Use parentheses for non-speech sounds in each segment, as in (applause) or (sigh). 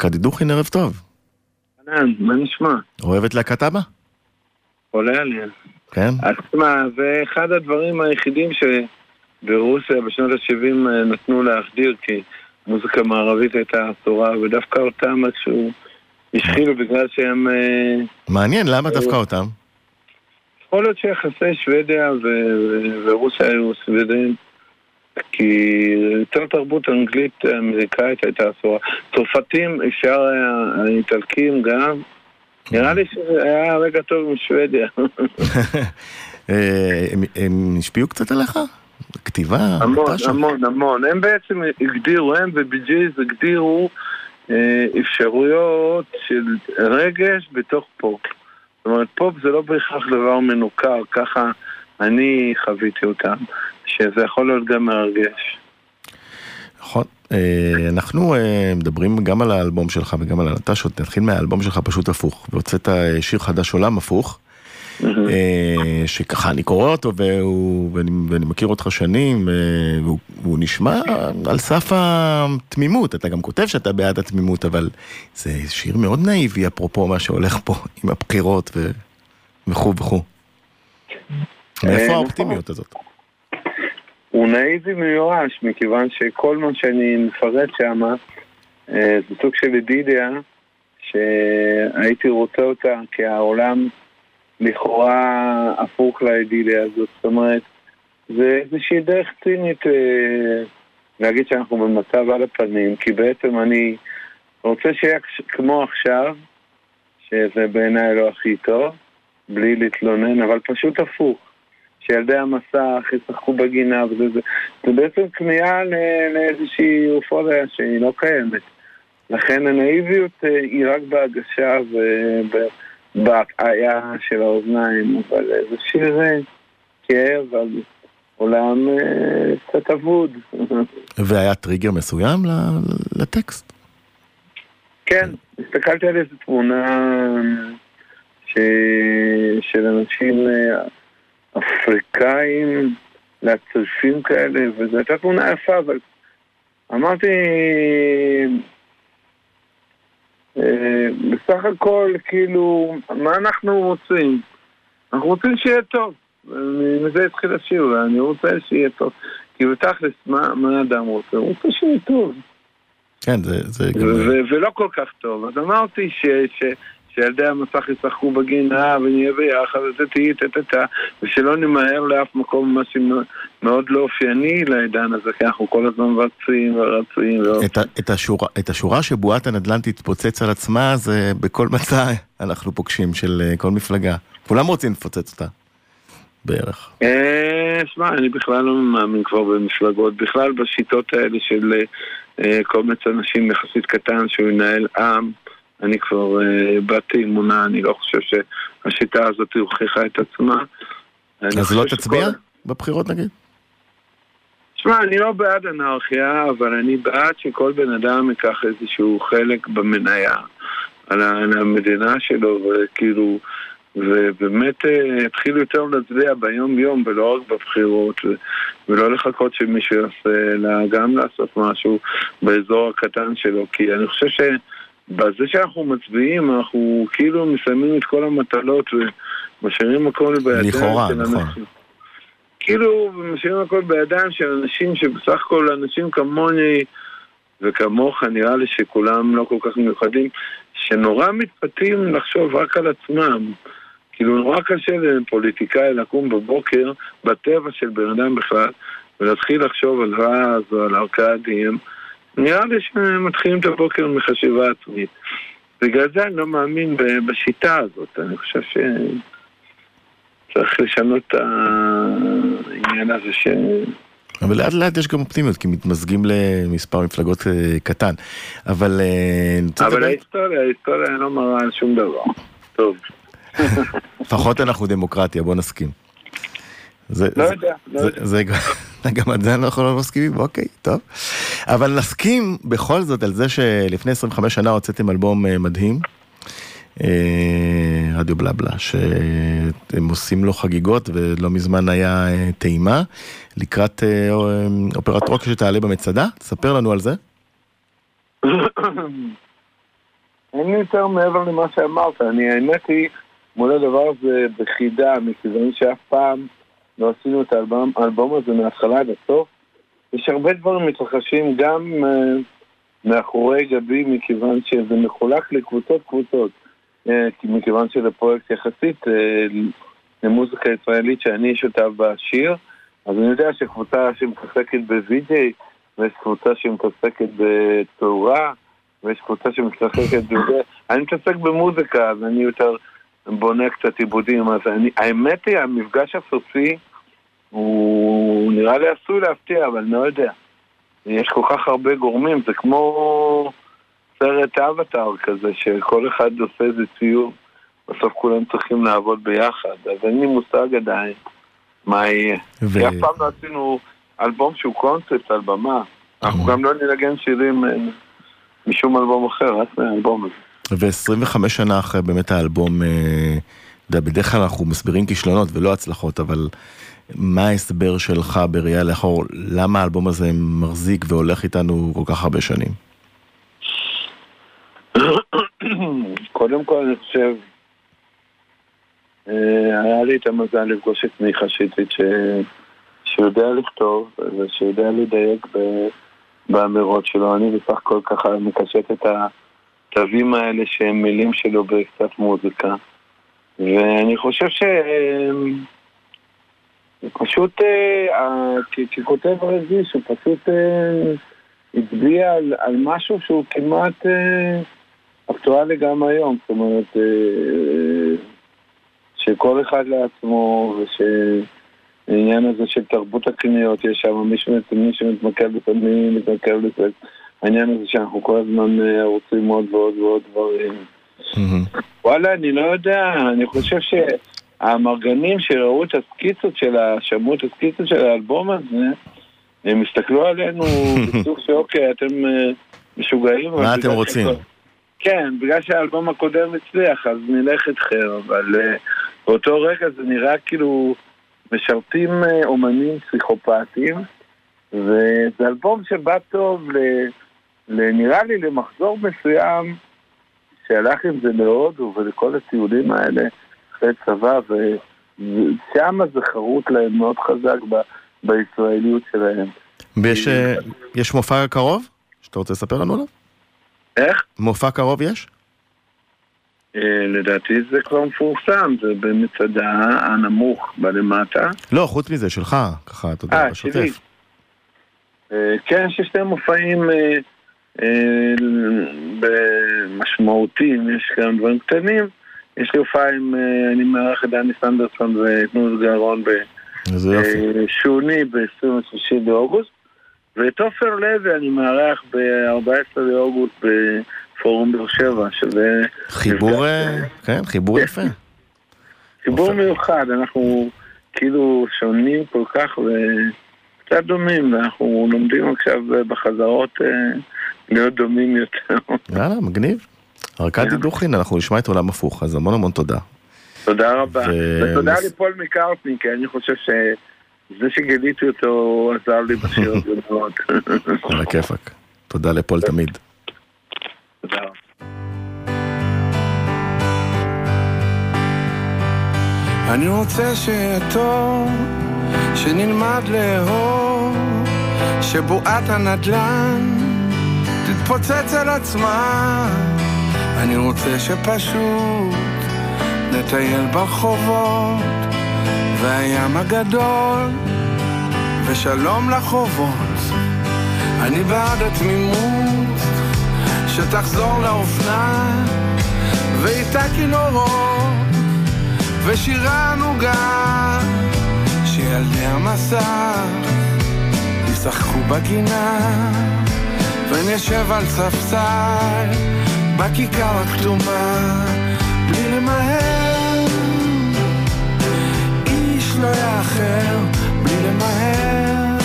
קדי דוכין, ערב טוב. אהלן, מה נשמע? אוהב את להקת אבא? עולה עליה. כן? אז תשמע, זה אחד הדברים היחידים שברוסיה בשנות ה-70 נתנו להחדיר, כי מוזיקה מערבית הייתה אסורה, ודווקא אותם איכשהו השחילו בגלל שהם... אה, מעניין, למה דווקא אותם? יכול להיות שיחסי שוודיה ורוסיה היו סוודים, כי יותר תרבות אנגלית אמריקאית הייתה אסורה. צרפתים אפשר היה, האיטלקים גם. נראה לי שזה היה רגע טוב עם שוודיה. (laughs) אה, הם- השפיעו קצת עליך? כתיבה? המון? המון, המון. הם בעצם הגדירו, הם ובי.ג'יז הגדירו אה, אפשרויות של רגש בתוך פופ. זאת אומרת, פופ זה לא בהכרח דבר מנוכר, ככה אני חוויתי אותם, שזה יכול להיות גם מרגש. נכון. אה, אנחנו אה, מדברים גם על האלבום שלך וגם על הלטשות, נתחיל מהאלבום שלך פשוט הפוך, והוצאת אה, שיר חדש עולם הפוך, שככה אני קורא אותו והוא, ואני, ואני מכיר אותך שנים, והוא, והוא נשמע על סף התמימות, אתה גם כותב שאתה בעד התמימות, אבל זה שיר מאוד נאיבי אפרופו מה שהולך פה עם הבחירות ו... וכו' וכו'. מאיפה. האופטימיות הזאת? הוא נאיבי מיואש, מכיוון שכל מה שאני מפרט שם אה, זה סוג של אידיליה שהייתי רוצה אותה כי העולם לכאורה הפוך לאידיליה הזאת. זאת אומרת, זה איזושהי דרך צינית אה, להגיד שאנחנו במצב על הפנים, כי בעצם אני רוצה שיהיה כמו עכשיו, שזה בעיניי לא הכי טוב, בלי להתלונן, אבל פשוט הפוך. שילדי המסך ישחקו בגינה וזה זה. זה בעצם כמיהה לאיזושהי אופוריה שהיא לא קיימת. לכן הנאיביות אה, היא רק בהגשה ובהטעיה של האוזניים, אבל זה שיר אה, כאב על עולם אה, קצת אבוד. (laughs) והיה טריגר מסוים לטקסט? כן, הסתכלתי על איזו תמונה ש... של אנשים אפריקאים, להצלפים כאלה, וזו הייתה תמונה יפה, אבל אמרתי, אה, בסך הכל, כאילו, מה אנחנו רוצים? אנחנו רוצים שיהיה טוב. מזה התחיל השיר, אני רוצה שיהיה טוב. כי בתכלס, מה, מה האדם רוצה? הוא רוצה שיהיה טוב. כן, זה, זה גם... ו- ו- ולא כל כך טוב. אז אמרתי ש... ש... שילדי המסך ישחקו בגינה ונהיה ביחד ותהי טה-טה-טה ושלא נמהר לאף מקום, מה שמאוד לא אופייני לעידן הזה, כי אנחנו כל הזמן רצים ורצים. את, ה, את, השורה, את השורה שבועת הנדל"ן תתפוצץ על עצמה זה בכל מצע אנחנו פוגשים של אה, כל מפלגה. כולם רוצים לפוצץ אותה. בערך. אה, שמע, אני בכלל לא מאמין כבר במפלגות, בכלל בשיטות האלה של אה, קומץ אנשים יחסית קטן שהוא ינהל עם. אני כבר אה, באתי אמונה, אני לא חושב שהשיטה הזאת הוכיחה את עצמה. אז לא תצביע בבחירות נגיד? שמע, אני לא בעד אנרכיה, אבל אני בעד שכל בן אדם ייקח איזשהו חלק במניה על המדינה שלו, וכאילו, ובאמת אה, יתחיל יותר להצביע ביום-יום ולא רק בבחירות, ולא לחכות שמישהו יעשה, אלא גם לעשות משהו באזור הקטן שלו, כי אני חושב שבזה שאנחנו מצביעים, אנחנו כאילו מסיימים את כל המטלות ומשאירים הכל בידיים לכאורה, של נכון. אנשים. כאילו, משאירים הכל בידיים של אנשים שבסך הכל אנשים כמוני וכמוך, נראה לי שכולם לא כל כך מיוחדים, שנורא מתפתים לחשוב רק על עצמם. כאילו, נורא קשה לפוליטיקאי לקום בבוקר, בטבע של בן אדם בכלל, ולהתחיל לחשוב על רז או על ארכדים. נראה לי שהם מתחילים את הבוקר מחשיבה עצמית. בגלל זה אני לא מאמין בשיטה הזאת, אני חושב ש... צריך לשנות את העניין הזה ש... אבל לאט לאט יש גם אופטימיות, כי מתמזגים למספר מפלגות אה, קטן. אבל... אה, אבל ההיסטוריה, ההיסטוריה לא מראה על שום דבר. טוב. (laughs) לפחות אנחנו דמוקרטיה, בוא נסכים. לא יודע, לא זה, יודע. (laughs) גם על זה אנחנו לא מסכימים, אוקיי, טוב. אבל נסכים בכל זאת על זה שלפני 25 שנה הוצאתם אלבום אה, מדהים, אה, רדיו בלבלה, שאתם עושים לו חגיגות ולא מזמן היה אה, טעימה לקראת אופרת רוק שתעלה במצדה, תספר לנו על זה. (coughs) אין לי יותר מעבר למה שאמרת. אני, האמת היא, מול הדבר הזה בחידה, מכיוון שאף פעם לא עשינו את האלבום, האלבום הזה מההתחלה עד הסוף. יש הרבה דברים מתרחשים גם uh, מאחורי גבי, מכיוון שזה מחולק לקבוצות קבוצות. Uh, מכיוון שזה פרויקט יחסית uh, למוזיקה ישראלית שאני שותף בשיר, אז אני יודע שקבוצה שמתעסקת בווידאי, ויש קבוצה שמתעסקת בתאורה, ויש קבוצה שמשחקת בזה. אני מתעסק במוזיקה, אז אני יותר בונה קצת עיבודים. אז אני, האמת היא, המפגש הסופי הוא נראה לי עשוי להפתיע, אבל אני לא יודע. יש כל כך הרבה גורמים, זה כמו סרט אבטאר כזה, שכל אחד עושה איזה ציור, בסוף כולם צריכים לעבוד ביחד, אז אין לי מושג עדיין מה יהיה. ו... כי אף פעם לא עשינו אלבום שהוא קונספט על במה. אנחנו גם לא ננגן שירים אה, משום אלבום אחר, רק מהאלבום הזה. ו-25 שנה אחרי באמת האלבום, אה, בדרך כלל אנחנו מסבירים כישלונות ולא הצלחות, אבל מה ההסבר שלך בראייה לאחור, למה האלבום הזה מחזיק והולך איתנו כל כך הרבה שנים? קודם כל אני חושב, אה, היה לי את המזל לפגוש את מיכה שיטית שיודע לכתוב ושיודע לדייק. באמירות שלו. אני בסך הכל ככה מקשט את התווים האלה שהם מילים שלו בקצת מוזיקה. ואני חושב ש... פשוט, אה, ככותב רגיש, הוא פשוט אה, הצביע על, על משהו שהוא כמעט אה, אקטואלי גם היום. זאת אומרת, שכל אחד לעצמו, וש... העניין הזה של תרבות הקניות, יש שם מי שמתמקד בפנים, מתמקד בזה. העניין הזה שאנחנו כל הזמן רוצים עוד ועוד ועוד דברים. וואלה, אני לא יודע, אני חושב שהמרגנים שראו את הסקיצות של ה... שמעו את הסקיצות של האלבום הזה, הם הסתכלו עלינו (laughs) בסוג שאוקיי, אתם אה, משוגעים. מה אתם רוצים? כן, בגלל שהאלבום הקודם הצליח, אז נלך איתכם, אבל uh, באותו רגע זה נראה כאילו... משרתים אה, אומנים פסיכופטיים, וזה אלבום שבא טוב, ל, ל, נראה לי למחזור מסוים, שהלך עם זה להודו ולכל הטיולים האלה אחרי צבא, ושם זה חרוט להם מאוד חזק ב, בישראליות שלהם. ויש אה, יש מופע קרוב שאתה רוצה לספר לנו עליו? איך? מופע קרוב יש? אה, לדעתי זה כבר מפורסם, זה במצדה הנמוך בלמטה. לא, חוץ מזה, שלך, ככה, אתה יודע, אה, בשוטף. כן, יש שני מופעים משמעותיים, יש גם דברים קטנים. יש לי הופעה עם, אני מארח את דני סנדרסון ותנוז גרון בשוני ב-23 באוגוסט. ואת עופר לוי אני מארח ב-14 באוגוסט פורום באר שבע, שזה... חיבור, אה, כן, חיבור כן. יפה. חיבור מיוחד, אנחנו כאילו שונים כל כך וקצת דומים, ואנחנו לומדים עכשיו בחזרות אה, להיות דומים יותר. יאללה, מגניב. ארכדי כן. דוכין, אנחנו נשמע את עולם הפוך, אז המון המון תודה. תודה רבה. ותודה לפול מקארטני, כי אני חושב ש... זה שגיליתי אותו עזר לי בשיר הזה (laughs) מאוד. על הכיפאק. תודה לפול תמיד. תודה. אני רוצה שיהיה טוב, שנלמד לאהוב, שבועת הנדל"ן תתפוצץ על עצמה. אני רוצה שפשוט נטייל ברחובות, והים הגדול, ושלום לחובות. אני בעד התמימות שתחזור לאופנה, ואיתה כינורות, ושירה נוגה, שילדי המסך ישחקו בגינה, ונשב על ספסל בכיכר הכתומה, בלי למהר, איש לא יאחר, בלי למהר,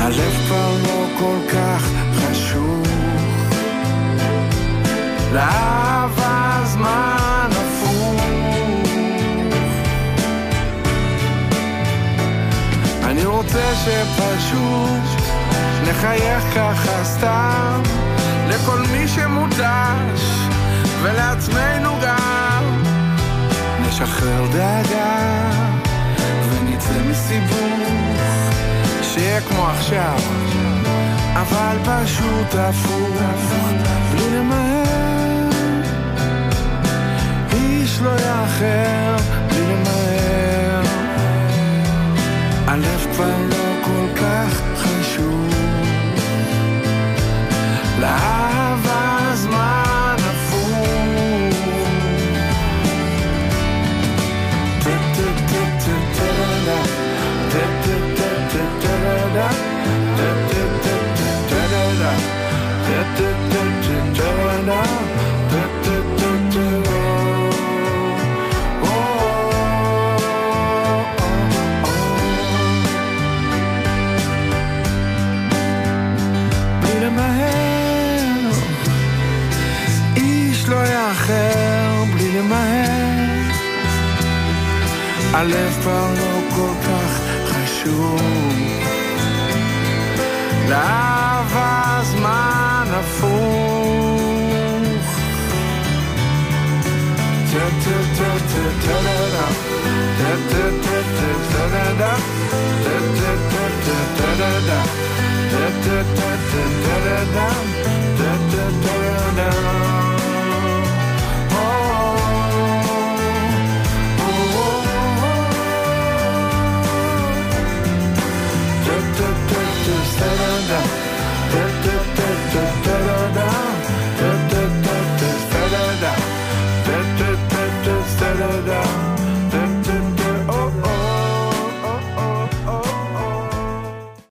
הלב כבר לא כל כך לאהבה זמן הפוך. אני רוצה שפשוט נחייך ככה סתם לכל מי שמול מותש, ולעצמנו גם. נשחרר דאגה, ונצא מסיבוך, שיהיה כמו עכשיו, אבל פשוט הפוך, בלי למהר, איש לא יאחר, בלי למהר, הלב כבר לא Lavas war es meiner Fuch. Ta ta ta ta ta da da ta ta ta ta ta da da ta ta ta ta da da da da